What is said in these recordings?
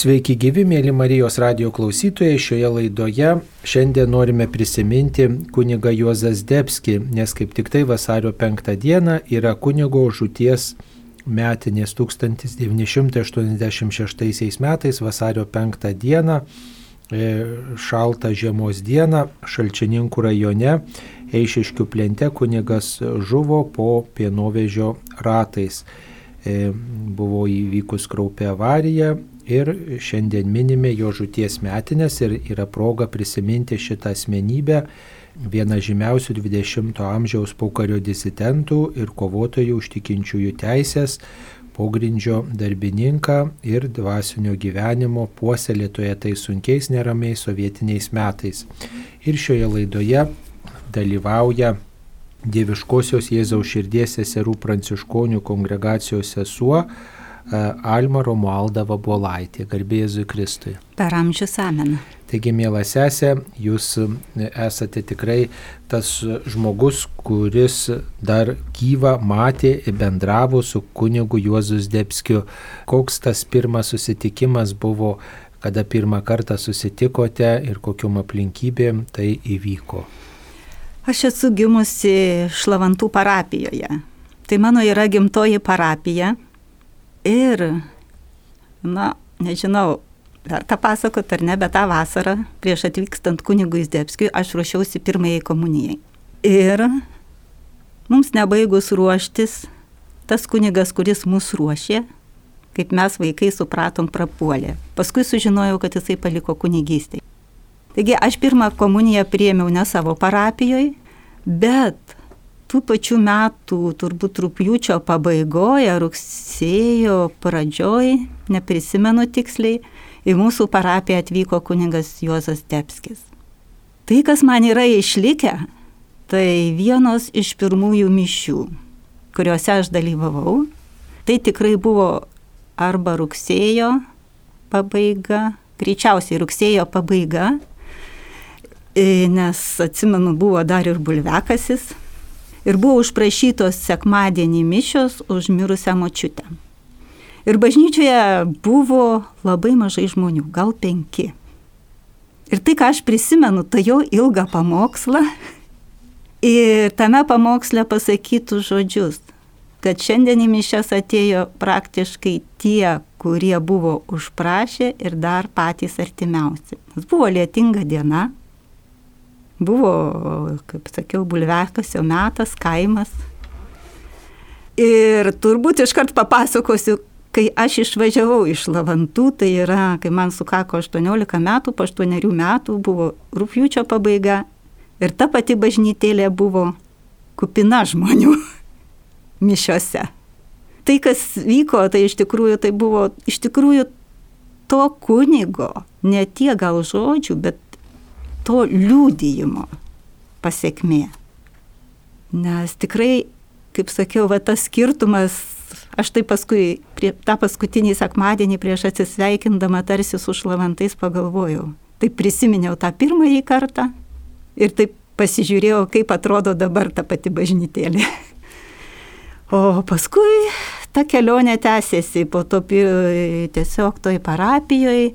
Sveiki gyvi, mėly Marijos radio klausytojai. Šioje laidoje šiandien norime prisiminti kuniga Juozas Debski, nes kaip tik tai vasario 5 dieną yra kunigo žūties metinės 1986 metais vasario 5 dieną, e, šaltą žiemos dieną, Šalčininkų rajone, Eišiškių plente kunigas žuvo po pienovežio ratais. E, buvo įvykus kraupė avarija ir šiandien minime jo žūties metinės ir yra proga prisiminti šitą asmenybę, vieną žymiausių 20-ojo amžiaus pokario disidentų ir kovotojų už tikinčiųjų teisės, pogrindžio darbininką ir dvasinio gyvenimo puoselėtoje tai sunkiais neramiais sovietiniais metais. Ir šioje laidoje dalyvauja Dieviškosios Jėzaus širdies seserų pranciškonių kongregacijos sesuo Alma Romualda Vabolaitė, garbėzui Kristui. Per amžius amen. Taigi, mėla sesė, jūs esate tikrai tas žmogus, kuris dar gyvą matė ir bendravo su kunigu Juozus Debskiu. Koks tas pirmas susitikimas buvo, kada pirmą kartą susitikote ir kokiom aplinkybėm tai įvyko? Aš esu gimusi Šlavantų parapijoje. Tai mano yra gimtoji parapija Ir, na, nežinau, verta pasakoti ar ne, bet tą vasarą prieš atvykstant kunigui Zdebskiui aš ruošiausi pirmajai komunijai. Ir mums nebaigus ruoštis, tas kunigas, kuris mus ruošė, kaip mes vaikai supratom, prapuolė. Paskui sužinojau, kad jisai paliko kunigystėje. Taigi aš pirmą komuniją priėmiau ne savo parapijoje, bet tų pačių metų, turbūt rūpjūčio pabaigoje, rugsėjo pradžioj, neprisimenu tiksliai, į mūsų parapiją atvyko kuningas Juozas Tepskis. Tai, kas man yra išlikę, tai vienos iš pirmųjų mišių, kuriuose aš dalyvavau, tai tikrai buvo arba rugsėjo pabaiga, greičiausiai rugsėjo pabaiga, nes atsimenu, buvo dar ir bulvekasis, ir buvo užprašytos sekmadienį mišios už mirusią močiutę. Ir bažnyčioje buvo labai mažai žmonių, gal penki. Ir tai, ką aš prisimenu, tai jo ilgą pamokslą ir tame pamoksle pasakytų žodžius, kad šiandien į mišęs atėjo praktiškai tie, kurie buvo užprašę ir dar patys artimiausi. Nes buvo lietinga diena, Buvo, kaip sakiau, bulvekasio metas, kaimas. Ir turbūt iškart papasakosiu, kai aš išvažiavau iš Lavantų, tai yra, kai man sukako 18 metų, po 8 metų buvo rūpjūčio pabaiga ir ta pati bažnytėlė buvo kupina žmonių mišiose. Tai, kas vyko, tai iš tikrųjų tai buvo iš tikrųjų to kunigo, ne tie gal žodžių, bet to liūdėjimo pasiekmė. Nes tikrai, kaip sakiau, va, tas skirtumas, aš tai paskui, prie, tą paskutinį sekmadienį prieš atsisveikindama tarsi su šlavantais pagalvojau. Tai prisiminiau tą pirmąjį kartą ir taip pasižiūrėjau, kaip atrodo dabar ta pati bažnytėlė. O paskui ta kelionė tęsiasi po to tiesiog toj parapijoje,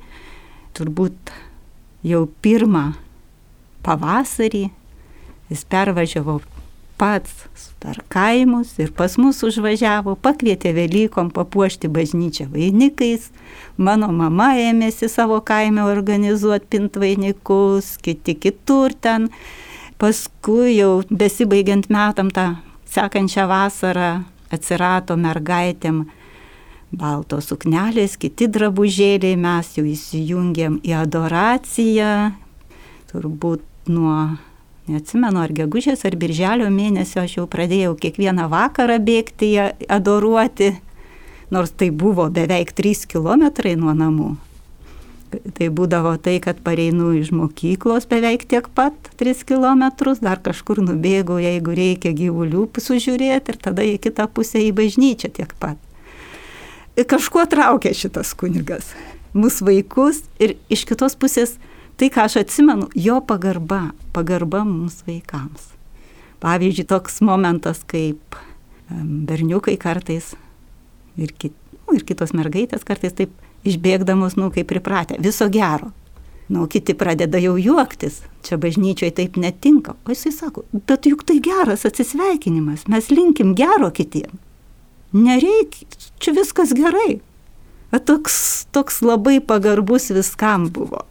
turbūt jau pirmą pavasarį jis pervažiavo pats per kaimus ir pas mus užvažiavo, pakvietė Velykom papuošti bažnyčią vainikais. Mano mama ėmėsi savo kaime organizuoti pintvainikus, kiti kitur ten. Paskui jau besibaigiant metam tą sekančią vasarą atsirado mergaitėm baltos suknelės, kiti drabužėliai, mes jau įsijungėm į adoraciją, turbūt nuo, neatsimenu, ar gegužės, ar birželio mėnesio aš jau pradėjau kiekvieną vakarą bėgti, adoruoti, nors tai buvo beveik 3 km nuo namų. Tai būdavo tai, kad pareinu iš mokyklos beveik tiek pat 3 km, dar kažkur nubėgau, jeigu reikia gyvulių sužiūrėti ir tada į kitą pusę į bažnyčią tiek pat. Kažkuo traukia šitas kunigas. Mūsų vaikus ir iš kitos pusės tai, ką aš atsimenu, jo pagarba, pagarba mums vaikams. Pavyzdžiui, toks momentas, kaip berniukai kartais ir, kit, nu, ir kitos mergaitės kartais taip išbėgdamos, nu, kaip pripratę, viso gero. Nu, kiti pradeda jau juoktis, čia bažnyčioje taip netinka. O jisai sako, bet juk tai geras atsisveikinimas, mes linkim gero kitiem. Nereikia, čia viskas gerai. O toks, toks labai pagarbus viskam buvo.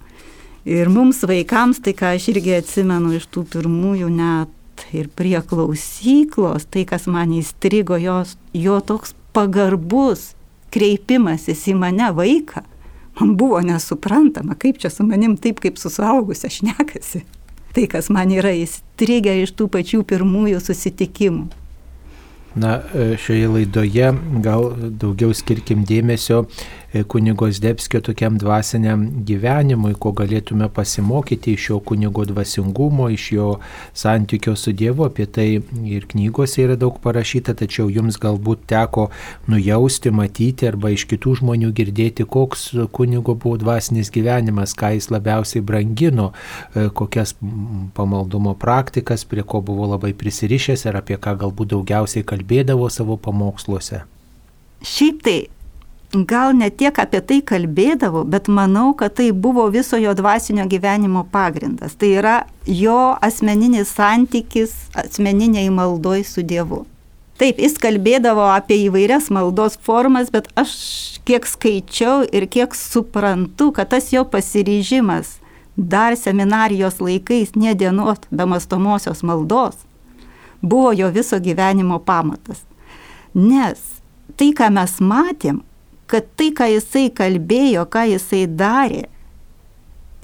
Ir mums vaikams, tai ką aš irgi atsimenu iš tų pirmųjų net ir prie klausyklos, tai kas man įstrigo, jos, jo toks pagarbus kreipimasis į mane vaiką man buvo nesuprantama, kaip čia su manim taip kaip su suaugusia šnekasi. Tai, kas man yra įstrigę iš tų pačių pirmųjų susitikimų. Na, e, šioje laidoje gal daugiau skirkim dėmesio E, kunigo Zdebskio tokiam dvasiniam gyvenimui, ko galėtume pasimokyti iš jo kunigo dvasingumo, iš jo santykio su Dievu, apie tai ir knygose yra daug parašyta, tačiau jums galbūt teko nujausti, matyti arba iš kitų žmonių girdėti, koks kunigo buvo dvasinis gyvenimas, ką jis labiausiai brangino, e, kokias pamaldumo praktikas, prie ko buvo labai prisirišęs ir apie ką galbūt daugiausiai kalbėdavo savo pamoksluose. Šiaip tai gal ne tiek apie tai kalbėdavo, bet manau, kad tai buvo viso jo dvasinio gyvenimo pagrindas. Tai yra jo asmeninis santykis, asmeniniai maldoj su Dievu. Taip, jis kalbėdavo apie įvairias maldos formas, bet aš kiek skaičiau ir kiek suprantu, kad tas jo pasiryžimas dar seminarijos laikais, nedienuot be mastomosios maldos, buvo jo viso gyvenimo pamatas. Nes tai, ką mes matėm, kad tai, ką jisai kalbėjo, ką jisai darė,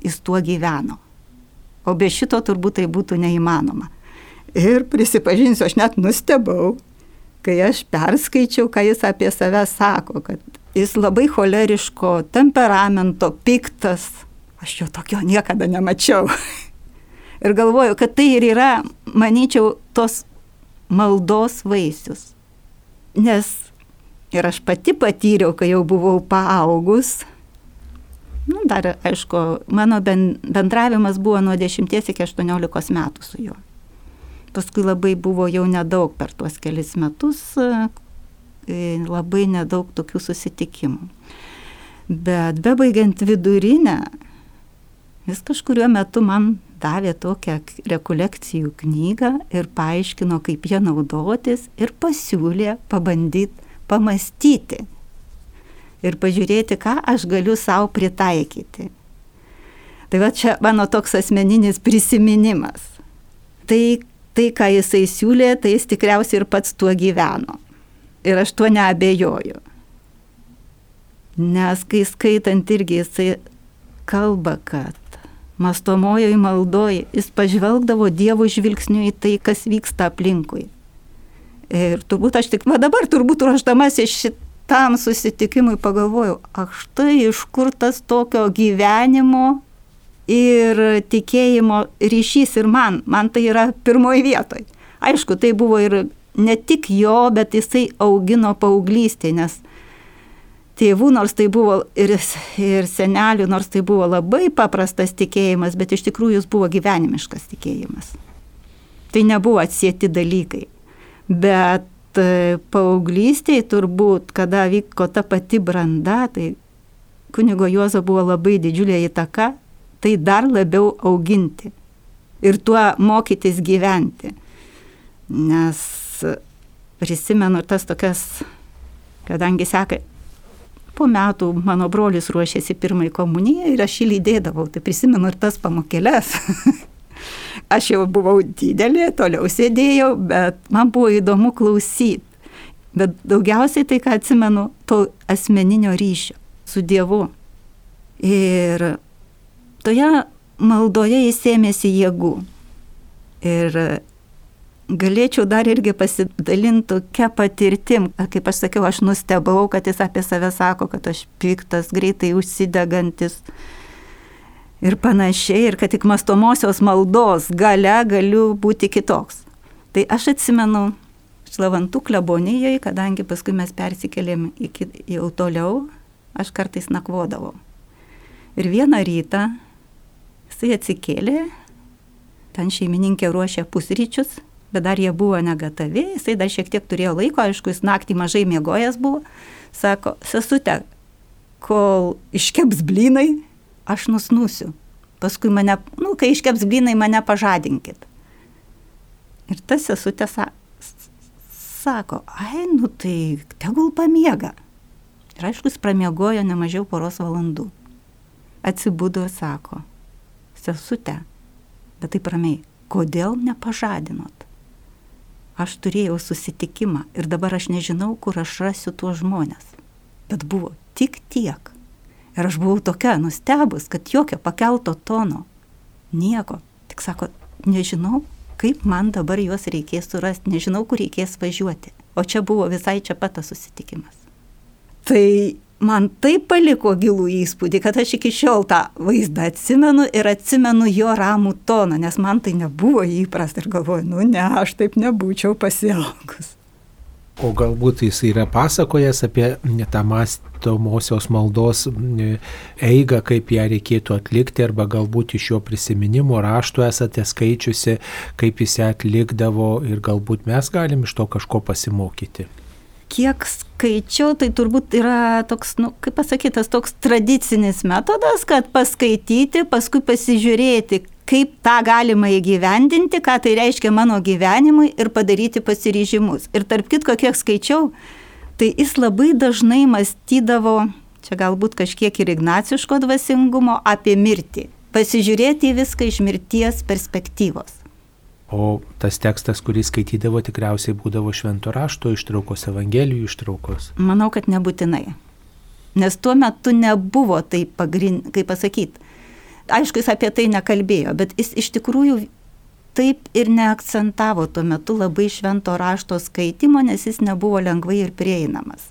jis tuo gyveno. O be šito turbūt tai būtų neįmanoma. Ir prisipažinsiu, aš net nustebau, kai aš perskaičiau, ką jis apie save sako, kad jis labai choleriško temperamento, piktas. Aš jo tokio niekada nemačiau. ir galvoju, kad tai ir yra, manyčiau, tos maldos vaisius. Nes Ir aš pati patyriau, kai jau buvau paaugus. Nu, dar, aišku, mano bendravimas buvo nuo 10 iki 18 metų su juo. Paskui labai buvo jau nedaug per tuos kelis metus, e, labai nedaug tokių susitikimų. Bet bebaigiant vidurinę, jis kažkurio metu man davė tokią rekolekcijų knygą ir paaiškino, kaip ją naudotis ir pasiūlė pabandyti pamastyti ir pažiūrėti, ką aš galiu savo pritaikyti. Tai va čia mano toks asmeninis prisiminimas. Tai, tai, ką jisai siūlė, tai jis tikriausiai ir pats tuo gyveno. Ir aš tuo neabejoju. Nes kai skaitant irgi jisai kalba, kad mastomojoje maldoje jis pažvelgdavo Dievo žvilgsniu į tai, kas vyksta aplinkui. Ir turbūt aš tik, va dabar turbūt ruoždamasi šitam susitikimui pagalvojau, aš tai iš kur tas tokio gyvenimo ir tikėjimo ryšys ir man, man tai yra pirmoji vietoje. Aišku, tai buvo ir ne tik jo, bet jisai augino paauglystėje, nes tėvų, nors tai buvo ir, ir senelių, nors tai buvo labai paprastas tikėjimas, bet iš tikrųjų jis buvo gyvenimiškas tikėjimas. Tai nebuvo atsėti dalykai. Bet e, paauglystėje turbūt, kada vyko ta pati branda, tai kunigo Juozo buvo labai didžiulė įtaka, tai dar labiau auginti ir tuo mokytis gyventi. Nes prisimenu tas tokias, kadangi seka, po metų mano brolis ruošėsi pirmai komunijai ir aš jį lydėdavau, tai prisimenu ir tas pamokėlės. Aš jau buvau didelė, toliau sėdėjau, bet man buvo įdomu klausyti. Bet daugiausiai tai, ką atsimenu, to asmeninio ryšio su Dievu. Ir toje maldoje jis ėmėsi jėgų. Ir galėčiau dar irgi pasidalinti tokia patirtim, kaip aš sakiau, aš nustebau, kad jis apie save sako, kad aš piktas, greitai užsidegantis, ir panašiai, ir kad tik mastomosios maldos gale galiu būti kitoks. Tai aš atsimenu Šlavantų klebonijoje, kadangi paskui mes persikėlėm iki, jau toliau, aš kartais nakvodavau. Ir vieną rytą jisai atsikėlė, ten šeimininkė ruošė pusryčius, bet dar jie buvo negatavi, jisai dar šiek tiek turėjo laiko, aišku, jis naktį mažai miegojęs buvo, sako, sesute, kol iškeps blynai, aš nusnusiu. Paskui mane, nu, kai iškeps blynai, mane pažadinkit. Ir tas sesutė sa sako, ai, nu tai tegul pamiega. Ir aišku, jis pramiegojo nemažiau poros valandų. Atsibudo ir sako, sesutė, bet taip ramiai, kodėl nepažadinot? Aš turėjau susitikimą ir dabar aš nežinau, kur aš rasiu tuos žmonės. Bet buvo tik tiek. Ir aš buvau tokia nustebus, kad jokio pakelto tono. Nieko. Tik sako, nežinau, kaip man dabar juos reikės surasti, nežinau, kur reikės važiuoti. O čia buvo visai čia pat tas susitikimas. Tai man taip paliko gilų įspūdį, kad aš iki šiol tą vaizdą atsimenu ir atsimenu jo ramų toną, nes man tai nebuvo įprasta ir galvoju, nu ne, aš taip nebūčiau pasielgus. O galbūt jis yra pasakojęs apie tą mastomosios maldos eigą, kaip ją reikėtų atlikti, arba galbūt iš jo prisiminimo raštų esate skaičiusi, kaip jis ją atlikdavo ir galbūt mes galim iš to kažko pasimokyti kiek skaičiau, tai turbūt yra toks, nu, kaip pasakytas, toks tradicinis metodas, kad paskaityti, paskui pasižiūrėti, kaip tą galima įgyvendinti, ką tai reiškia mano gyvenimui ir padaryti pasiryžimus. Ir tarp kitko, kiek skaičiau, tai jis labai dažnai mąstydavo, čia galbūt kažkiek ir ignaciško dvasingumo, apie mirtį. Pasižiūrėti į viską iš mirties perspektyvos. O tas tekstas, kurį skaitydavo, tikriausiai būdavo švento rašto ištraukos, evangelijų ištraukos. Manau, kad nebūtinai. Nes tuo metu nebuvo tai pagrind, kaip pasakyti. Aišku, jis apie tai nekalbėjo, bet jis iš tikrųjų taip ir neakcentavo tuo metu labai švento rašto skaitimo, nes jis nebuvo lengvai ir prieinamas.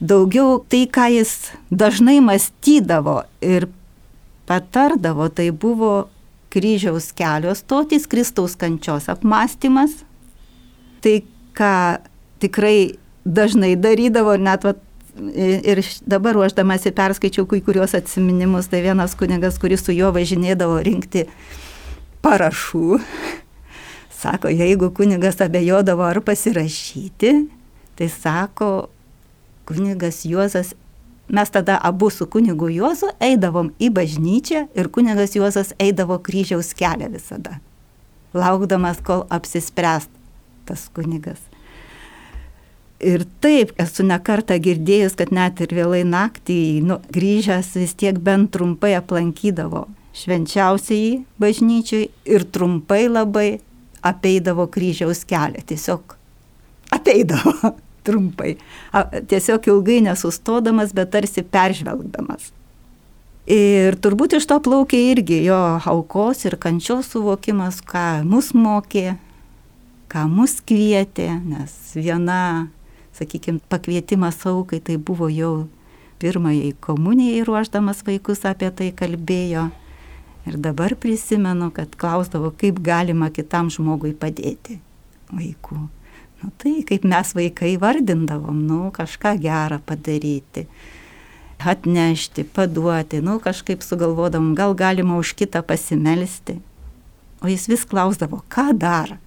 Daugiau tai, ką jis dažnai mąstydavo ir patardavo, tai buvo kryžiaus kelio stotis, Kristaus kančios apmąstymas. Tai ką tikrai dažnai darydavo, net vat, ir dabar ruoždamasi perskaičiau kai kurios atsiminimus, tai vienas kunigas, kuris su juo važinėdavo rinkti parašų, sako, jeigu kunigas abejodavo ar pasirašyti, tai sako, kunigas Juozas mes tada abu su kunigu Juozu eidavom į bažnyčią ir kunigas Juozas eidavo kryžiaus kelią visada, laukdamas, kol apsispręs tas kunigas. Ir taip, esu nekartą girdėjus, kad net ir vėlai naktį, nu, grįžęs vis tiek bent trumpai aplankydavo švenčiausiai bažnyčiai ir trumpai labai apeidavo kryžiaus kelią, tiesiog apeidavo trumpai. Tiesiog ilgai nesustodamas, bet tarsi peržvelgdamas. Ir turbūt iš to plaukia irgi jo aukos ir kančios suvokimas, ką mus mokė, ką mus kvietė, nes viena, sakykime, pakvietimas aukai tai buvo jau pirmajai komunijai ruoždamas vaikus apie tai kalbėjo. Ir dabar prisimenu, kad klausdavo, kaip galima kitam žmogui padėti vaikų. Nu, tai kaip mes vaikai vardindavom, nu, kažką gerą padaryti, atnešti, paduoti, nu, kažkaip sugalvodavom, gal galima už kitą pasimelsti. O jis vis klausdavo, ką dar.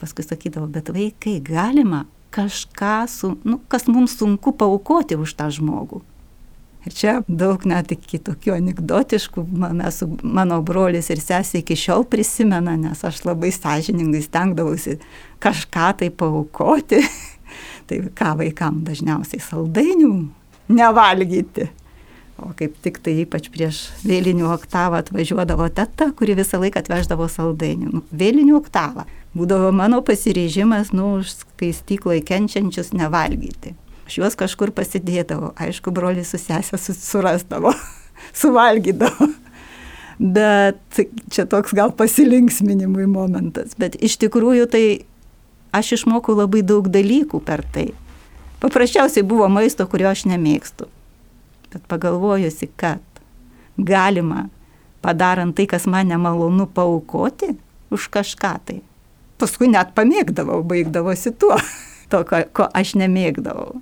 Paskui sakydavo, bet vaikai galima kažką, su, nu, kas mums sunku paukoti už tą žmogų. Ir čia daug net iki tokių anegdotiškų, mes mano brolis ir sesė iki šiol prisimena, nes aš labai sąžiningai stengdavausi kažką tai paukoti. tai ką vaikam dažniausiai saldainių nevalgyti. O kaip tik tai ypač prieš vėlinių oktavą atvažiuodavo teta, kuri visą laiką atveždavo saldainių. Nu, vėlinių oktavą. Būdavo mano pasiryžimas, nu, už skaistykloje kenčiančius nevalgyti. Aš juos kažkur pasidėdavau. Aišku, broliai su sesė surasdavo, suvalgydavo. Bet čia toks gal pasilinksminimui momentas. Bet iš tikrųjų tai aš išmokau labai daug dalykų per tai. Paprasčiausiai buvo maisto, kurio aš nemėgstu. Bet pagalvojusi, kad galima, padarant tai, kas man nemalonu, paukoti už kažką tai. Paskui net pamėgdavau, baigdavosi tuo, to, ko, ko aš nemėgdavau.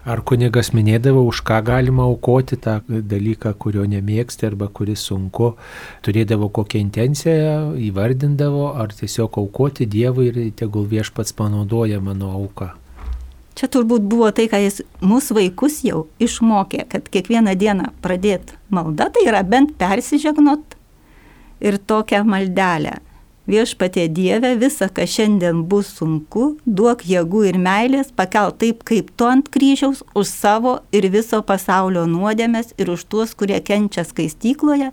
Ar kunigas minėdavo, už ką galima aukoti tą dalyką, kurio nemėgsti arba kuris sunku, turėdavo kokią intenciją, įvardindavo, ar tiesiog aukoti Dievui ir tegul viešpats panaudoja mano auką? Čia turbūt buvo tai, ką jis mūsų vaikus jau išmokė, kad kiekvieną dieną pradėt maldą, tai yra bent persižegnot ir tokią maldelę. Viešpatie Dieve, visa, kas šiandien bus sunku, duok jėgų ir meilės, pakel taip, kaip tu ant kryžiaus, už savo ir viso pasaulio nuodėmės ir už tuos, kurie kenčia skaistykloje,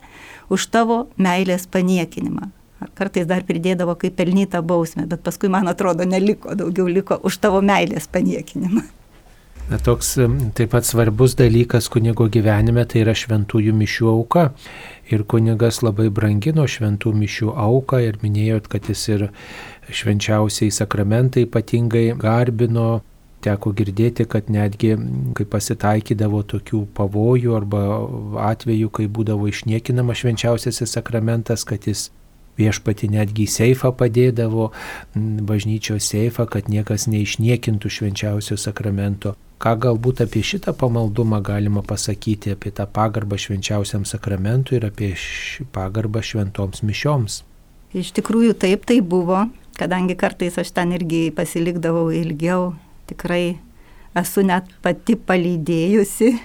už tavo meilės paniekinimą. Kartais dar pridėdavo kaip pelnytą bausmę, bet paskui, man atrodo, neliko, daugiau liko už tavo meilės paniekinimą. Na, toks taip pat svarbus dalykas kunigo gyvenime tai yra šventųjų mišių auka. Ir kunigas labai brangino šventų mišių auką ir minėjot, kad jis ir švenčiausiai sakramentai ypatingai garbino. Teko girdėti, kad netgi, kai pasitaikydavo tokių pavojų arba atvejų, kai būdavo išniekinama švenčiausiasis sakramentas, kad jis viešpati netgi į seifą padėdavo, bažnyčios seifą, kad niekas neišniekintų švenčiausio sakramento. Ką galbūt apie šitą pamaldumą galima pasakyti, apie tą pagarbą švenčiausiam sakramentui ir apie pagarbą šventoms mišioms? Iš tikrųjų taip tai buvo, kadangi kartais aš ten irgi pasilikdavau ilgiau, tikrai esu net pati palydėjusi.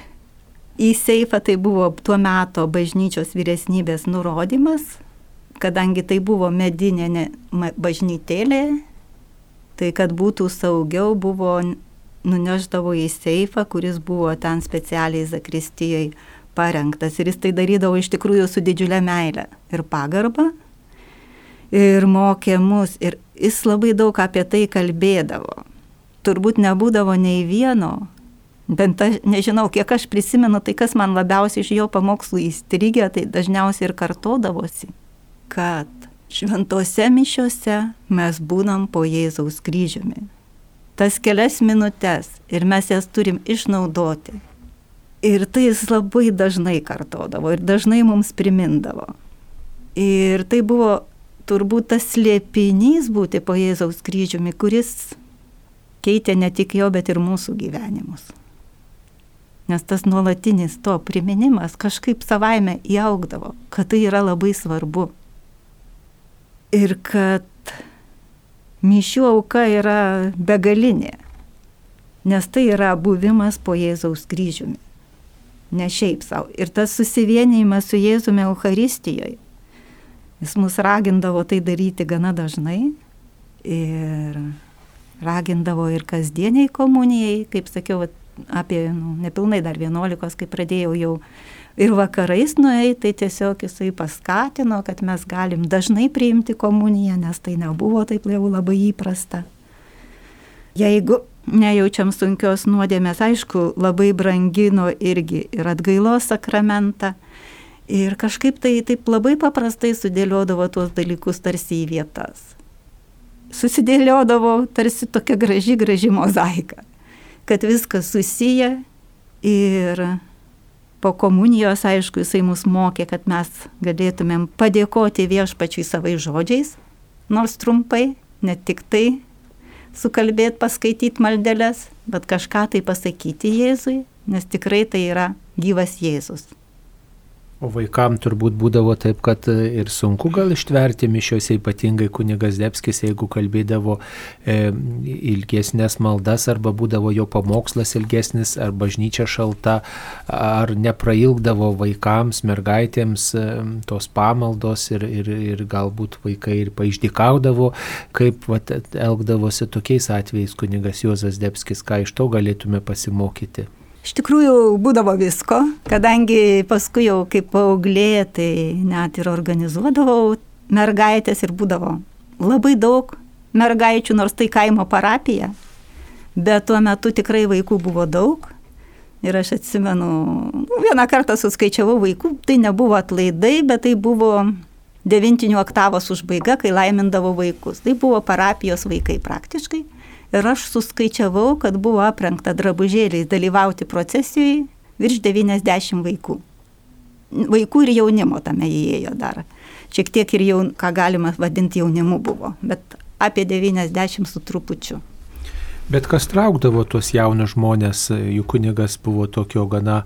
Į seifą tai buvo tuo metu bažnyčios vyresnybės nurodymas, kadangi tai buvo medinė bažnytėlė, tai kad būtų saugiau buvo nuneždavo į seifą, kuris buvo ten specialiai Zakristijai parengtas. Ir jis tai darydavo iš tikrųjų su didžiulė meile ir pagarba. Ir mokė mus. Ir jis labai daug apie tai kalbėdavo. Turbūt nebūdavo nei vieno. Bent aš nežinau, kiek aš prisimenu, tai kas man labiausiai iš jo pamokslų įstrigė, tai dažniausiai ir kartodavosi, kad šventose mišiuose mes būnam po Jėzaus kryžiumi tas kelias minutės ir mes jas turim išnaudoti. Ir tai jis labai dažnai kartodavo ir dažnai mums primindavo. Ir tai buvo turbūt tas slėpinys būti po Jėzaus kryžiumi, kuris keitė ne tik jo, bet ir mūsų gyvenimus. Nes tas nuolatinis to priminimas kažkaip savaime įaugdavo, kad tai yra labai svarbu. Ir kad mišių auka yra begalinė, nes tai yra buvimas po Jėzaus kryžiumi. Ne šiaip savo. Ir tas susivienijimas su Jėzumi Euharistijoje, jis mus ragindavo tai daryti gana dažnai ir ragindavo ir kasdieniai komunijai, kaip sakiau, apie nu, nepilnai dar 11, kai pradėjau jau ir vakarais nueiti, tai tiesiog jisai paskatino, kad mes galim dažnai priimti komuniją, nes tai nebuvo taip jau labai įprasta. Jeigu nejaučiam sunkios nuodėmės, aišku, labai brangino irgi ir atgailos sakramentą. Ir kažkaip tai taip labai paprastai sudėliodavo tuos dalykus tarsi į vietas. Susidėliodavo tarsi tokia graži, graži mozaika, kad viskas susiję ir po komunijos, aišku, jisai mus mokė, kad mes galėtumėm padėkoti viešpačiui savai žodžiais, nors trumpai, ne tik tai sukalbėti, paskaityti maldelės, bet kažką tai pasakyti Jėzui, nes tikrai tai yra gyvas Jėzus. O vaikam turbūt būdavo taip, kad e, ir sunku gal ištverti mišiuose, ypatingai kunigas Debskis, jeigu kalbėdavo e, ilgesnės maldas, arba būdavo jo pamokslas ilgesnis, ar bažnyčia šalta, ar neprailgdavo vaikams, mergaitėms e, tos pamaldos ir, ir, ir galbūt vaikai ir paaišdikaudavo, kaip vat, elgdavosi tokiais atvejais kunigas Juozas Debskis, ką iš to galėtume pasimokyti. Iš tikrųjų būdavo visko, kadangi paskui jau kaip paauglė, tai net ir organizuodavau mergaitės ir būdavo labai daug mergaičių, nors tai kaimo parapija, bet tuo metu tikrai vaikų buvo daug. Ir aš atsimenu, nu, vieną kartą suskaičiavau vaikų, tai nebuvo atlaidai, bet tai buvo devintinių oktavos užbaiga, kai laimindavo vaikus. Tai buvo parapijos vaikai praktiškai ir aš suskaičiavau, kad buvo aprengta drabužėliais dalyvauti procesijoje virš 90 vaikų. Vaikų ir jaunimo tame įėjo dar. Šiek tiek ir jaun, ką galima vadinti jaunimu buvo, bet apie 90 su trupučiu. Bet kas traukdavo tuos jaunus žmonės, jų kunigas buvo tokio gana,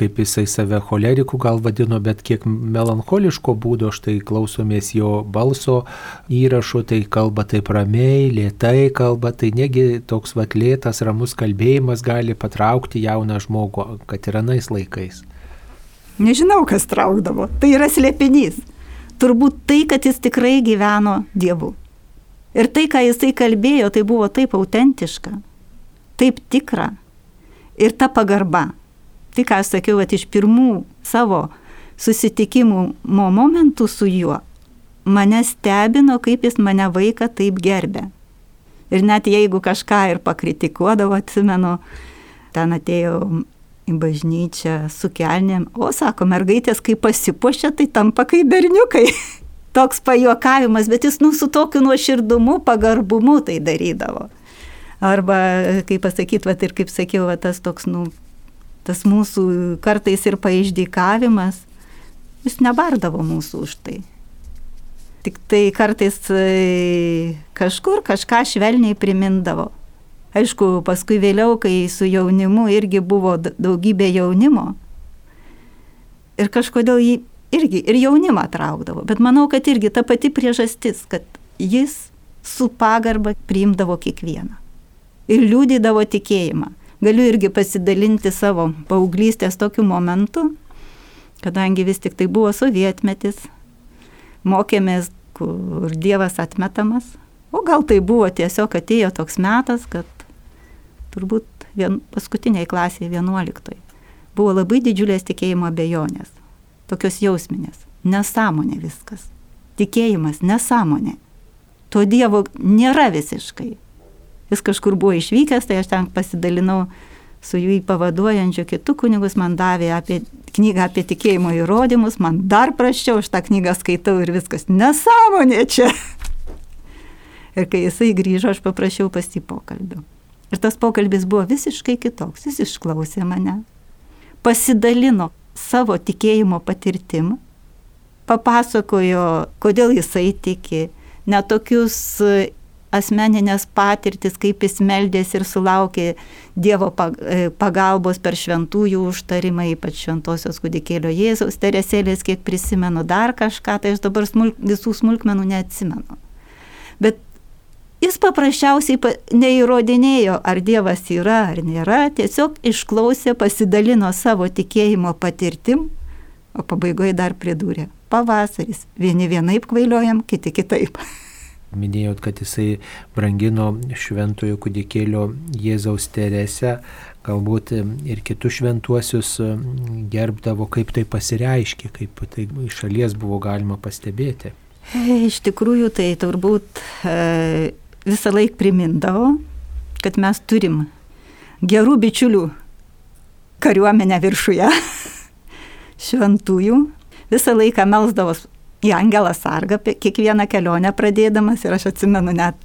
kaip jisai save cholerikų gal vadino, bet kiek melancholiško būdo, štai klausomės jo balso įrašo, tai kalba taip ramiai, lietai kalba, tai negi toks vat lėtas, ramus kalbėjimas gali patraukti jauną žmogų, kad ir anais laikais. Nežinau, kas traukdavo. Tai yra slėpinys. Turbūt tai, kad jis tikrai gyveno Dievu. Ir tai, ką jisai kalbėjo, tai buvo taip autentiška, taip tikra. Ir ta pagarba. Tai, ką aš sakiau, kad iš pirmų savo susitikimų momentų su juo, mane stebino, kaip jis mane vaiką taip gerbė. Ir net jeigu kažką ir pakritikuodavo, atsimenu, ten atėjo į bažnyčią su kelnėm, o sako, mergaitės, kai pasipuošia, tai tampa kaip berniukai. Toks pajuokavimas, bet jis nu su tokiu nuoširdumu, pagarbumu tai darydavo. Arba, kaip pasakyti, va, ir kaip sakiau, va, tas toks, nu, tas mūsų kartais ir paaiždykavimas, jis nebardavo mūsų už tai. Tik tai kartais e, kažkur kažką švelniai primindavo. Aišku, paskui vėliau, kai su jaunimu irgi buvo daugybė jaunimo. Ir kažkodėl jį irgi ir jaunimą traukdavo. Bet manau, kad irgi ta pati priežastis, kad jis su pagarba priimdavo kiekvieną. Ir liūdydavo tikėjimą. Galiu irgi pasidalinti savo paauglystės tokiu momentu, kadangi vis tik tai buvo sovietmetis, mokėmės, kur Dievas atmetamas, o gal tai buvo tiesiog atėjo toks metas, kad turbūt vien, paskutiniai klasėje 11. Buvo labai didžiulės tikėjimo abejonės, tokios jausminės. Nesąmonė viskas. Tikėjimas nesąmonė. To Dievo nėra visiškai. Jis kažkur buvo išvykęs, tai aš ten pasidalinau su jų pavaduojančiu kitų kunigus, man davė apie knygą apie tikėjimo įrodymus, man dar praščiau, aš tą knygą skaitau ir viskas nesąmonė čia. Ir kai jisai grįžo, aš paprašiau pas jį pokalbio. Ir tas pokalbis buvo visiškai kitoks. Jis išklausė mane, pasidalino savo tikėjimo patirtim, papasakojo, kodėl jisai tiki, netokius e, asmeninės patirtis, kaip jis meldėsi ir sulaukė Dievo e, pagalbos per šventųjų užtarimą, ypač šventosios kūdikėlio Jėzaus teresėlės, kiek prisimenu dar kažką, tai aš dabar smulk, visų smulkmenų neatsimenu. Jis paprasčiausiai neįrodinėjo, ar Dievas yra ar nėra, tiesiog išklausė, pasidalino savo tikėjimo patirtim, o pabaigoje dar pridūrė - pavasaris. Vieni vienaip kvailiojam, kiti kitaip. Minėjot, kad jisai brangino šventojo kudikėlio Jėzaus teresę, galbūt ir kitus šventuosius gerbdavo, kaip tai pasireiškia, kaip tai iš šalies buvo galima pastebėti. Iš tikrųjų, tai turbūt e, visą laiką primindavo, kad mes turim gerų bičiulių kariuomenę viršuje, šventųjų, visą laiką melsdavo į Angelą Sargą kiekvieną kelionę pradėdamas ir aš atsimenu net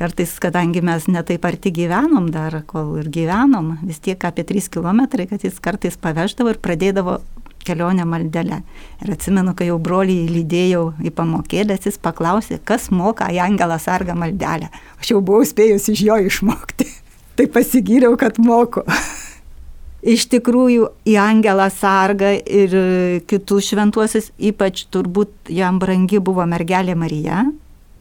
kartais, kadangi mes netaip arti gyvenom dar, kol ir gyvenom, vis tiek apie 3 km, kad jis kartais paveždavo ir pradėdavo kelionę maldelę. Ir atsimenu, kai jau brolį lydėjau į pamokėlės, jis paklausė, kas moka į Angelą sargą maldelę. Aš jau buvau spėjus iš jo išmokti. tai pasigyriau, kad moku. Iš tikrųjų, į Angelą sargą ir kitus šventuosius, ypač turbūt jam brangi buvo mergelė Marija.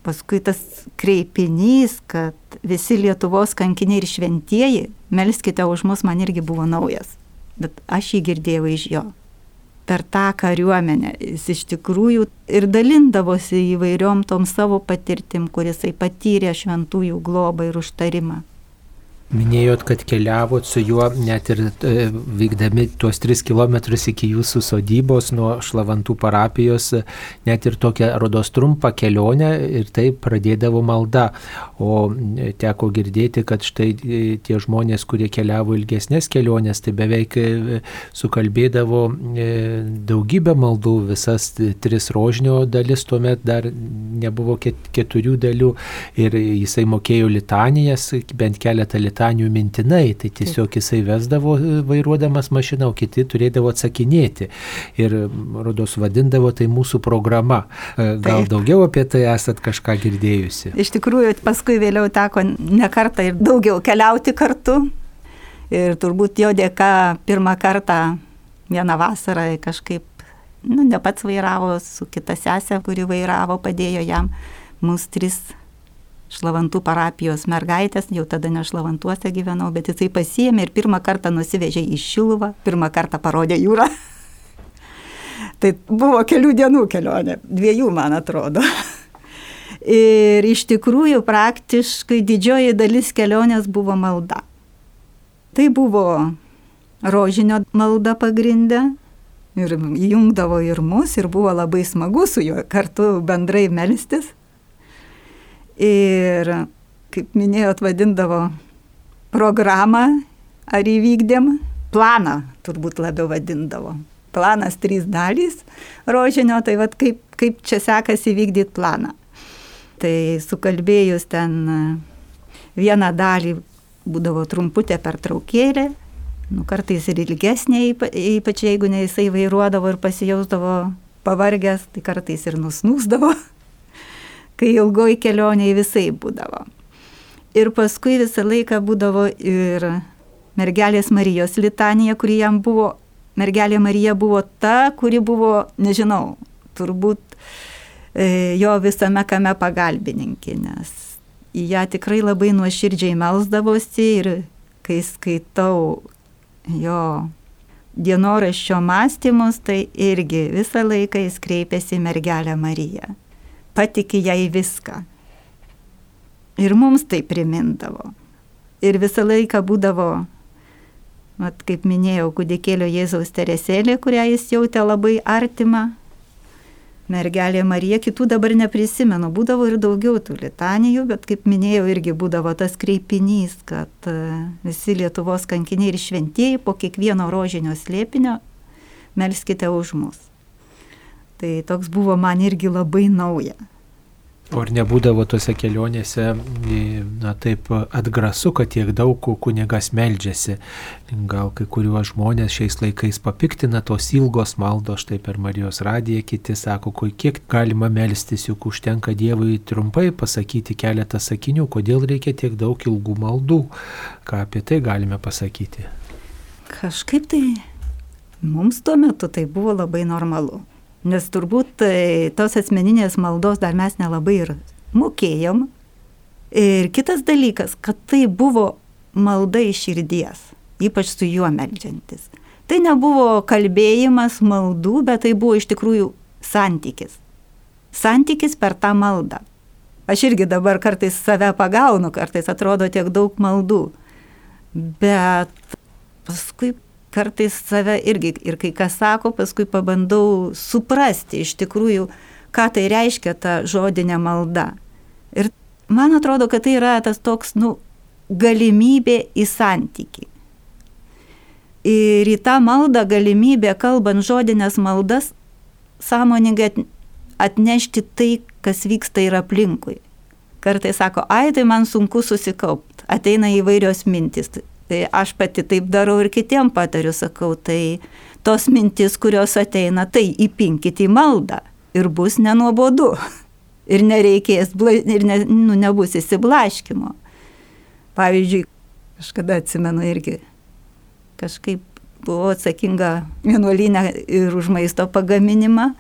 Paskui tas kreipinys, kad visi Lietuvos kankiniai ir šventieji, melskite už mus, man irgi buvo naujas. Bet aš jį girdėjau iš jo per tą kariuomenę. Jis iš tikrųjų ir dalindavosi įvairiom tom savo patirtim, kurisai patyrė šventųjų globą ir užtarimą. Minėjot, kad keliavot su juo net ir e, vykdami tuos 3 km iki jūsų sodybos nuo Šlavantų parapijos, net ir tokią rodos trumpą kelionę ir taip pradėdavo malda. O e, teko girdėti, kad štai e, tie žmonės, kurie keliavo ilgesnės kelionės, tai beveik e, sukalbėdavo daugybę maldų, visas tris rožinio dalis tuomet dar nebuvo keturių dalių ir jisai mokėjo litanijas, bent keletą litanijų mintinai, tai tiesiog jisai vesdavo vairuodamas mašiną, o kiti turėdavo atsakinėti. Ir rodos vadindavo tai mūsų programa. Gal Taip. daugiau apie tai esat kažką girdėjusi? Iš tikrųjų, paskui vėliau teko ne kartą ir daugiau keliauti kartu. Ir turbūt jo dėka pirmą kartą vieną vasarą kažkaip nu, ne pats vairavo, su kita sesė, kuri vairavo, padėjo jam, mūsų tris šlavantų parapijos mergaitės, jau tada ne šlavantuose gyvenau, bet jisai pasiėmė ir pirmą kartą nusivežė į Šiluvą, pirmą kartą parodė jūrą. tai buvo kelių dienų kelionė, dviejų man atrodo. ir iš tikrųjų praktiškai didžioji dalis kelionės buvo malda. Tai buvo rožinio malda pagrindę, ir jungdavo ir mus, ir buvo labai smagu su juo kartu bendrai melstis. Ir, kaip minėjot, vadindavo programą ar įvykdėm, planą turbūt labiau vadindavo. Planas trys dalys rožinio, tai vad kaip, kaip čia sekasi įvykdyti planą. Tai sukalbėjus ten vieną dalį būdavo trumputė pertraukėlė, nu, kartais ir ilgesnė, ypač jeigu ne jisai vairuodavo ir pasijausdavo pavargęs, tai kartais ir nusnūsdavo, kai ilgoji kelionė visai būdavo. Ir paskui visą laiką būdavo ir mergelės Marijos litanija, kuri jam buvo, mergelė Marija buvo ta, kuri buvo, nežinau, turbūt e, jo visame kame pagalbininkė, nes į ją tikrai labai nuoširdžiai melsdavosi ir kai skaitau jo dienoraščio mąstymus, tai irgi visą laiką jis kreipėsi į mergelę Mariją. Patikė jai viską. Ir mums tai primindavo. Ir visą laiką būdavo, mat, kaip minėjau, kudikėlio Jėzaus teresėlė, kurią jis jautė labai artimą, mergelė Marija, kitų dabar neprisimenu, būdavo ir daugiau tų litanijų, bet kaip minėjau, irgi būdavo tas kreipinys, kad e, visi Lietuvos kankiniai ir šventieji po kiekvieno rožinio slėpinio melskite už mus. Tai toks buvo man irgi labai nauja. O ar nebūdavo tose kelionėse, na taip, atgrasu, kad tiek daug kunigas meldžiasi. Gal kai kuriuos žmonės šiais laikais papiktina tos ilgos maldos, štai per Marijos radiją kiti sako, kiek galima melstis, juk užtenka Dievui trumpai pasakyti keletą sakinių, kodėl reikia tiek daug ilgų maldų. Ką apie tai galime pasakyti? Kažkaip tai mums tuo metu tai buvo labai normalu. Nes turbūt tai, tos asmeninės maldos dar mes nelabai ir mokėjom. Ir kitas dalykas, kad tai buvo malda iš širdies, ypač su juo melžiantis. Tai nebuvo kalbėjimas maldų, bet tai buvo iš tikrųjų santykis. Santykis per tą maldą. Aš irgi dabar kartais save pagaunu, kartais atrodo tiek daug maldų. Bet paskui kartais save irgi ir kai kas sako, paskui pabandau suprasti iš tikrųjų, ką tai reiškia ta žodinė malda. Ir man atrodo, kad tai yra tas toks, nu, galimybė į santyki. Ir į tą maldą galimybę, kalbant žodinės maldas, sąmoningai atnešti tai, kas vyksta ir aplinkui. Kartai sako, ai, tai man sunku susikaupti, ateina įvairios mintis, Tai aš pati taip darau ir kitiem patariu, sakau, tai tos mintis, kurios ateina, tai įpinkit į maldą ir bus nenuobodu. Ir nereikės, ir ne, nu, nebus įsiblaškimo. Pavyzdžiui, kažkada atsimenu irgi, kažkaip buvau atsakinga vienuolinę ir už maisto pagaminimą.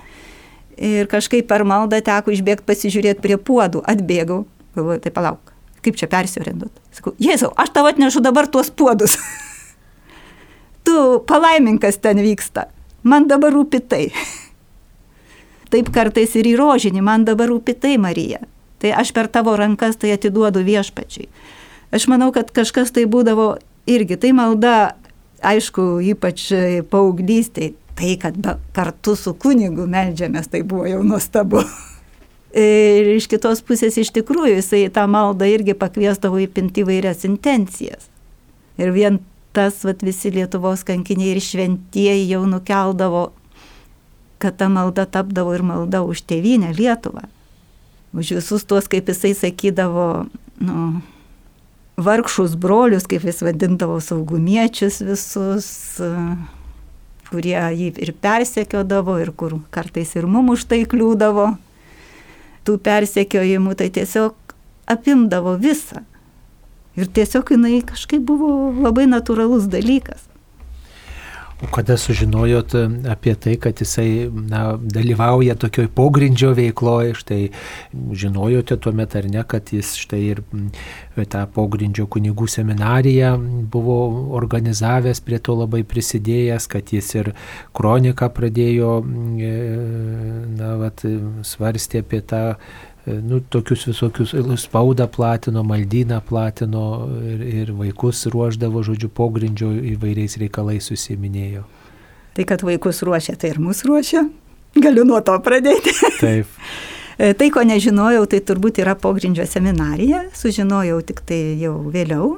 Ir kažkaip per maldą teko išbėgti pasižiūrėti prie puodų. Atbėgau, galvoju, tai palauk, kaip čia persiorientuot. Sakau, Jėzau, aš tau atnešu dabar tuos puodus. tu palaiminkas ten vyksta. Man dabar rūpi tai. Taip kartais ir į rožinį, man dabar rūpi tai, Marija. Tai aš per tavo rankas tai atiduodu viešpačiai. Aš manau, kad kažkas tai būdavo irgi, tai malda, aišku, ypač paauglystėje, tai, kad kartu su kunigu melžiamės, tai buvo jau nuostabu. Ir iš kitos pusės iš tikrųjų jisai tą maldą irgi pakviesdavo įpinti įvairias intencijas. Ir vien tas vat, visi Lietuvos kankiniai ir šventieji jau nukeldavo, kad ta malda tapdavo ir malda už tėvynę Lietuvą. už visus tuos, kaip jisai sakydavo, nu, vargšus brolius, kaip jis vadindavo saugumiečius visus, kurie jį ir persekiodavo, ir kur kartais ir mum už tai kliūdavo, tų persekiojimų, tai tiesiog apimdavo visą. Ir tiesiog jinai kažkaip buvo labai natūralus dalykas. Kada sužinojot e, apie tai, kad jisai na, dalyvauja tokioj pogrindžio veikloje, štai žinojote tuo metu ar ne, kad jis štai ir tą pogrindžio kunigų seminariją buvo organizavęs, prie to labai prisidėjęs, kad jis ir kroniką pradėjo, e, na, vat, svarstė apie tą nu, tokius visokius spaudą platino, maldyną platino ir, ir vaikus ruoždavo, žodžiu, pogrindžio įvairiais reikalais susiminėjo. Tai, kad vaikus ruošia, tai ir mus ruošia. Galiu nuo to pradėti. Taip. E, tai, ko nežinojau, tai turbūt yra pogrindžio seminarija, sužinojau tik tai jau vėliau.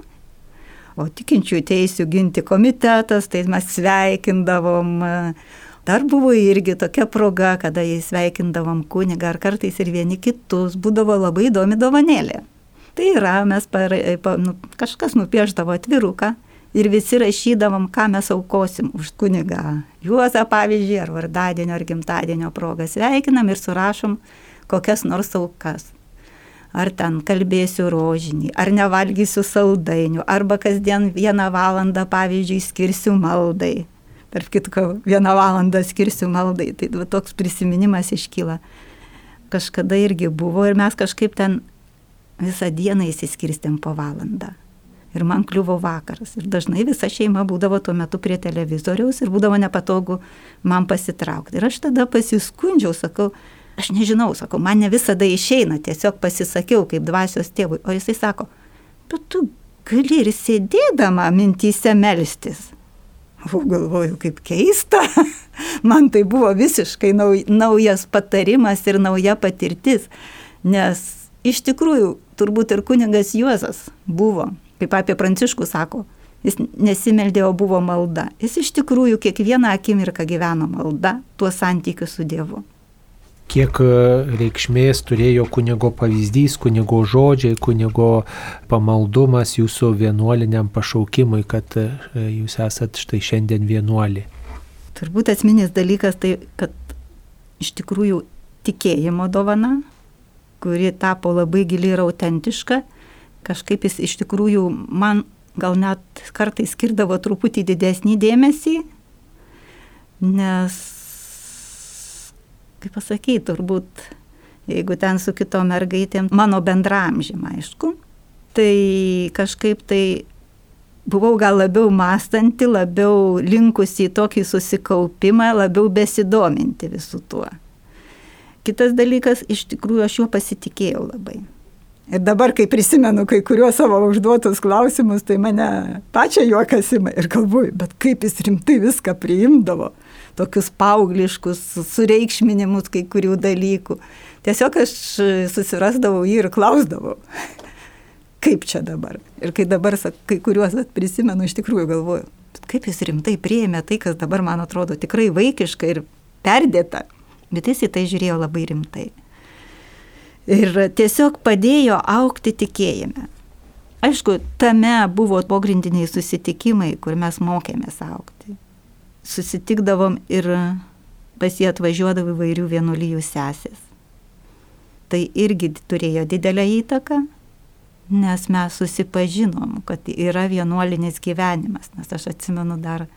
O tikinčių teisų ginti komitetas, tai mes sveikindavom Dar buvo irgi tokia proga, kada jį sveikindavom kunigą ar kartais ir vieni kitus, būdavo labai įdomi dovanėlė. Tai yra, mes par, pa, nu, kažkas nupieždavo atviruką ir visi rašydavom, ką mes aukosim už kunigą. Juozą pavyzdžiui, ar vardadienio, ar gimtadienio progą sveikinam ir surašom kokias nors aukas. Ar ten kalbėsiu rožinį, ar nevalgysiu saldainių, arba kasdien vieną valandą, pavyzdžiui, skirsiu maldai tarp kitko, vieną valandą skirsiu maldai. Tai va, toks prisiminimas iškyla. Kažkada irgi buvo ir mes kažkaip ten visą dieną įsiskirstėm po valandą. Ir man kliuvo vakaras. Ir dažnai visa šeima būdavo tuo metu prie televizoriaus ir būdavo nepatogu man pasitraukti. Ir aš tada pasiskundžiau, sakau, aš nežinau, sakau, man ne visada išeina, tiesiog pasisakiau kaip dvasios tėvui. O jisai sako, bet tu gali ir sėdėdama mintyse melstis. Galvoju, kaip keista. Man tai buvo visiškai naujas patarimas ir nauja patirtis. Nes iš tikrųjų, turbūt ir kuningas Juozas buvo, kaip apie Pranciškų sako, jis nesimeldė, o buvo malda. Jis iš tikrųjų kiekvieną akimirką gyveno malda, tuo santykiu su Dievu kiek e, reikšmės turėjo kunigo pavyzdys, kunigo žodžiai, kunigo pamaldumas jūsų vienuoliniam pašaukimui, kad e, jūs esat štai šiandien vienuolį. Turbūt esminis dalykas tai, kad iš tikrųjų tikėjimo dovana, kuri tapo labai gili ir autentiška, kažkaip jis iš tikrųjų man gal net kartais skirdavo truputį didesnį dėmesį, nes kaip pasakyti, turbūt, jeigu ten su kitom mergaitėm, mano bendramžym, aišku, tai kažkaip tai buvau gal labiau mąstanti, labiau linkusi į tokį susikaupimą, labiau besidominti visų tuo. Kitas dalykas, iš tikrųjų aš juo pasitikėjau labai. Ir dabar, kai prisimenu kai kuriuos savo užduotus klausimus, tai mane pačią juokas ima ir galvoju, bet kaip jis rimtai viską priimdavo tokius paaugliškus sureikšminimus kai kurių dalykų. Tiesiog aš susirasdavau jį ir klausdavau, kaip čia dabar. Ir kai dabar kai kuriuos prisimenu, iš tikrųjų galvoju, kaip jis rimtai prieėmė tai, kas dabar man atrodo tikrai vaikiška ir perdėta. Bet jis į tai žiūrėjo labai rimtai. Ir tiesiog padėjo aukti tikėjime. Aišku, tame buvo pogrindiniai susitikimai, kur mes mokėmės aukti susitikdavom ir pas jį atvažiuodavo įvairių vienuolijų sesės. Tai irgi turėjo didelę įtaką, nes mes susipažinom, kad yra vienuolinis gyvenimas, nes aš atsimenu dar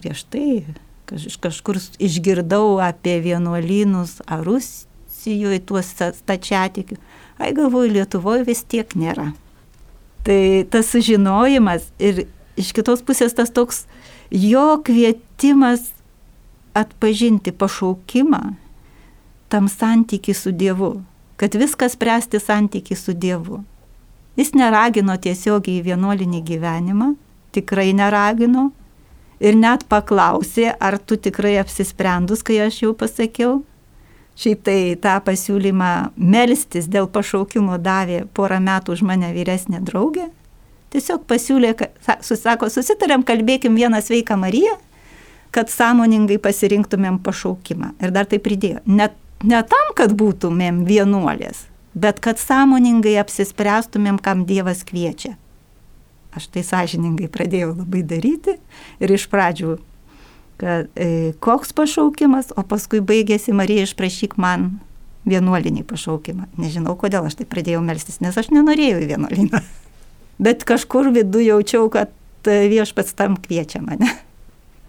prieš tai, kažkur išgirdau apie vienuolynus ar Rusijoje tuos stačiatikių, ai galvoju, Lietuvoje vis tiek nėra. Tai tas sužinojimas ir iš kitos pusės tas toks jo kvietimas atpažinti pašaukimą tam santyki su Dievu, kad viskas spręsti santyki su Dievu. Jis neragino tiesiogiai į vienuolinį gyvenimą, tikrai neragino ir net paklausė, ar tu tikrai apsisprendus, kai aš jau pasakiau. Šiaip tai tą pasiūlymą melstis dėl pašaukimo davė porą metų už mane vyresnė draugė, Tiesiog pasiūlė, susako, susitarėm, kalbėkim vieną sveiką Mariją, kad sąmoningai pasirinktumėm pašaukimą. Ir dar tai pridėjo. Ne, ne tam, kad būtumėm vienuolės, bet kad sąmoningai apsispręstumėm, kam Dievas kviečia. Aš tai sąžiningai pradėjau labai daryti ir iš pradžių, kad e, koks pašaukimas, o paskui baigėsi Marija išprašyk man vienuolinį pašaukimą. Nežinau, kodėl aš tai pradėjau melstis, nes aš nenorėjau į vienuolyną. Bet kažkur viduje jaučiau, kad viešpats tam kviečia mane.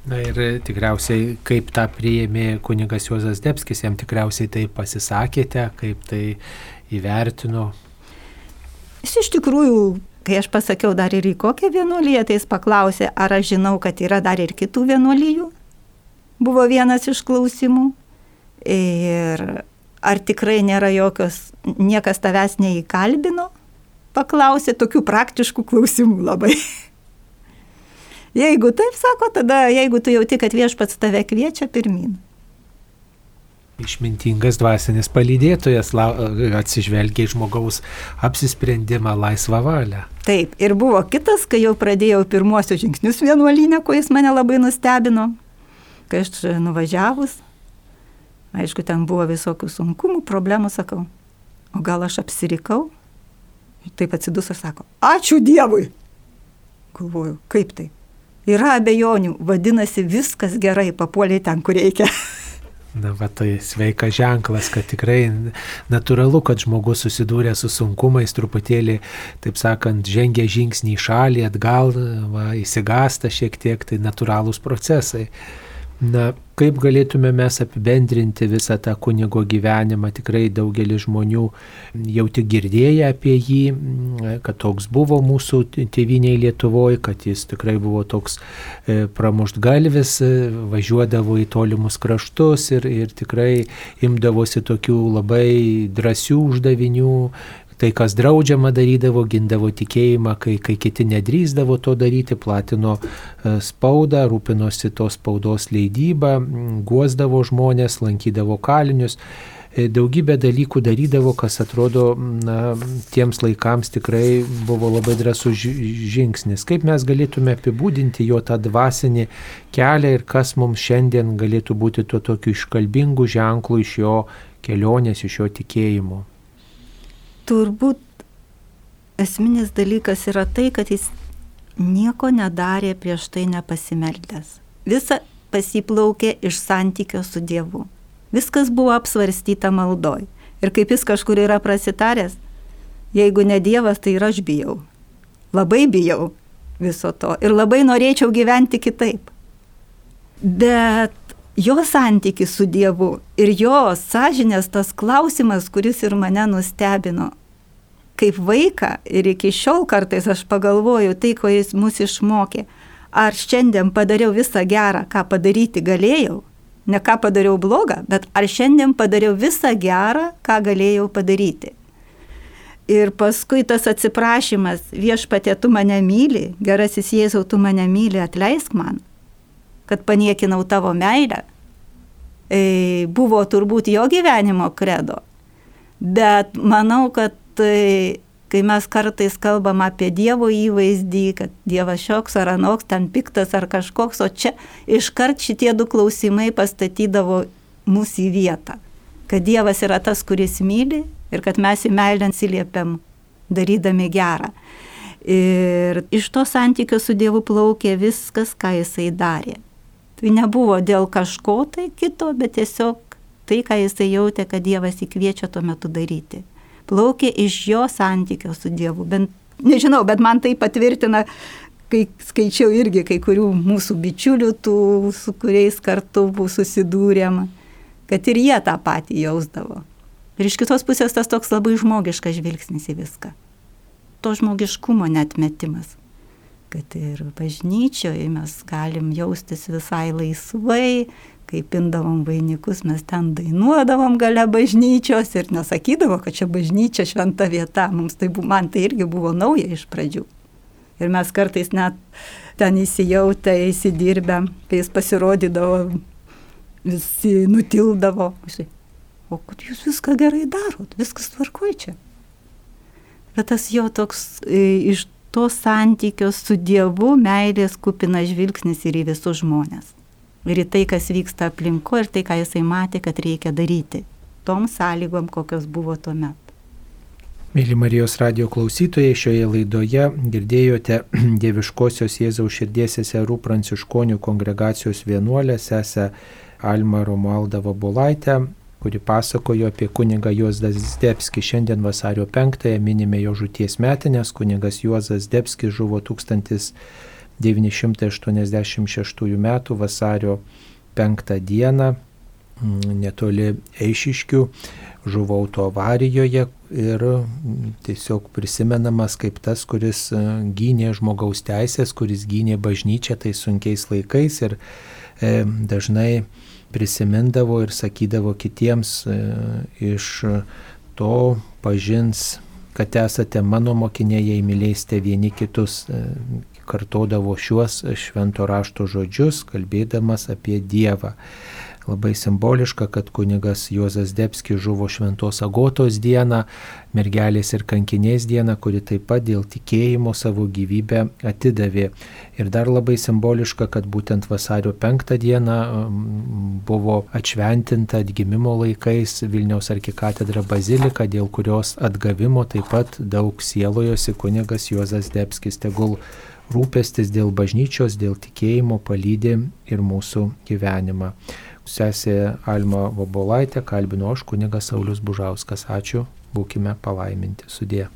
Na ir tikriausiai, kaip tą priėmė kunigas Juozas Debskis, jam tikriausiai tai pasisakėte, kaip tai įvertino. Jis iš tikrųjų, kai aš pasakiau dar ir į kokią vienuolyje, tai jis paklausė, ar aš žinau, kad yra dar ir kitų vienuolyjų. Buvo vienas iš klausimų. Ir ar tikrai nėra jokios, niekas tavęs neįkalbino? Paklausė tokių praktiškų klausimų labai. Jeigu taip sako, tada jeigu tu jauti, kad viešpats tave kviečia pirmin. Išmintingas dvasinis palydėtojas atsižvelgia į žmogaus apsisprendimą laisvą valią. Taip, ir buvo kitas, kai jau pradėjau pirmuosius žingsnius vienuolynę, ko jis mane labai nustebino, kai aš nuvažiavus, aišku, ten buvo visokių sunkumų, problemų, sakau, o gal aš apsirikau? Taip atsidus ir sako, ačiū Dievui. Galvoju, kaip tai? Yra abejonių, vadinasi, viskas gerai, papuoliai ten, kur reikia. Na, va tai sveikas ženklas, kad tikrai natūralu, kad žmogus susidūrė su sunkumais, truputėlį, taip sakant, žengia žingsnį į šalį, atgal, va, įsigasta šiek tiek, tai natūralūs procesai. Na, kaip galėtume mes apibendrinti visą tą kunigo gyvenimą, tikrai daugelis žmonių jau tik girdėję apie jį, kad toks buvo mūsų tėviniai Lietuvoje, kad jis tikrai buvo toks e, pramuštgalvis, e, važiuodavo į tolimus kraštus ir, ir tikrai imdavosi tokių labai drąsių uždavinių, tai, kas draudžiama darydavo, gindavo tikėjimą, kai, kai kiti nedrįzdavo to daryti, platino e, spaudą, rūpinosi tos spaudos leidybą, guosdavo žmonės, lankydavo kalinius e, daugybę dalykų darydavo, kas atrodo na, tiems laikams tikrai buvo labai drąsus žingsnis. Kaip mes galėtume apibūdinti jo tą dvasinį kelią ir kas mums šiandien galėtų būti tuo tokiu iškalbingu ženklu iš jo kelionės, iš jo tikėjimo turbūt esminis dalykas yra tai, kad jis nieko nedarė prieš tai nepasimeldęs. Visa pasiplaukė iš santykio su Dievu. Viskas buvo apsvarstyta maldoj. Ir kaip jis kažkur yra prasitaręs, jeigu ne Dievas, tai ir aš bijau. Labai bijau viso to. Ir labai norėčiau gyventi kitaip. Bet jo santykis su Dievu ir jo sąžinės tas klausimas, kuris ir mane nustebino. Kaip vaiką ir iki šiol kartais aš pagalvoju tai, ko jis mus išmokė. Ar šiandien padariau visą gerą, ką padaryti galėjau? Ne ką padariau blogą, bet ar šiandien padariau visą gerą, ką galėjau padaryti? Ir paskui tas atsiprašymas, viešpatė, tu mane myli, gerasis Jėzau, tu mane myli, atleisk man kad paniekinau tavo meilę, e, buvo turbūt jo gyvenimo kredo. Bet manau, kad tai, kai mes kartais kalbam apie Dievo įvaizdį, kad Dievas šioks ar anoks, ten piktas ar kažkoks, o čia iškart šitie du klausimai pastatydavo mūsų į vietą. Kad Dievas yra tas, kuris myli ir kad mes į meilę atsiliepiam darydami gerą. Ir iš to santykio su Dievu plaukė viskas, ką jisai darė. Tai nebuvo dėl kažko tai kito, bet tiesiog tai, ką jisai jautė, kad Dievas įkviečia tuo metu daryti. Plaukė iš jo santykio su Dievu. Bent, nežinau, bet man tai patvirtina, kai skaičiau irgi kai kurių mūsų bičiulių, tų, su kuriais kartu buvo susidūrėm, kad ir jie tą patį jausdavo. Ir iš kitos pusės tas toks labai žmogiškas žvilgsnis į viską. To žmogiškumo netmetimas kad ir bažnyčioje mes galim jaustis visai laisvai, kai pindavom vainikus, mes ten dainuodavom gale bažnyčios ir nesakydavo, kad čia bažnyčia šventa vieta, mums tai buvo, man tai irgi buvo nauja iš pradžių. Ir mes kartais net ten įsijautę, įsidirbę, kai jis pasirodydavo, visi nutildavo. O kad jūs viską gerai darot, viskas tvarkoj čia. Bet tas jo toks iš to santykio su Dievu meilės kupina žvilgsnis ir į visus žmonės. Ir į tai, kas vyksta aplinko ir tai, ką jisai matė, kad reikia daryti. Tom sąlygom, kokios buvo tuo metu. Mėly Marijos radio klausytojai, šioje laidoje girdėjote Dieviškosios Jėzaus širdies seserų pranciškonių kongregacijos vienuolę sesę Alma Romualdą Vabulaitę, kuri pasakojo apie kunigą Juozas Zdebski. Šiandien vasario 5-ąją minime jo žūties metinės. Kunigas Juozas Zdebski žuvo 1986 m. vasario 5 dieną netoli Eišiškių žuvo autoavarijoje ir tiesiog prisimenamas kaip tas, kuris e, gynė žmogaus teisės, kuris gynė bažnyčią tais sunkiais laikais ir e, dažnai prisimindavo ir sakydavo kitiems e, iš to pažins, kad esate mano mokiniai, jei mylėsite vieni kitus, e, kartodavo šiuos švento rašto žodžius, kalbėdamas apie Dievą. Labai simboliška, kad kunigas Juozas Debskis žuvo Šventos Agotos dieną, mergelės ir kankinės dieną, kuri taip pat dėl tikėjimo savo gyvybę atidavė. Ir dar labai simboliška, kad būtent vasario 5 dieną buvo atšventinta atgimimo laikais Vilniaus arkikatedra bazilika, dėl kurios atgavimo taip pat daug sielojosi kunigas Juozas Debskis. Tegul rūpestis dėl bažnyčios, dėl tikėjimo palydė ir mūsų gyvenimą sesė Alma Vobolaitė, kalbino aš kunigas Saulis Bužauskas. Ačiū, būkime palaiminti. Sudė.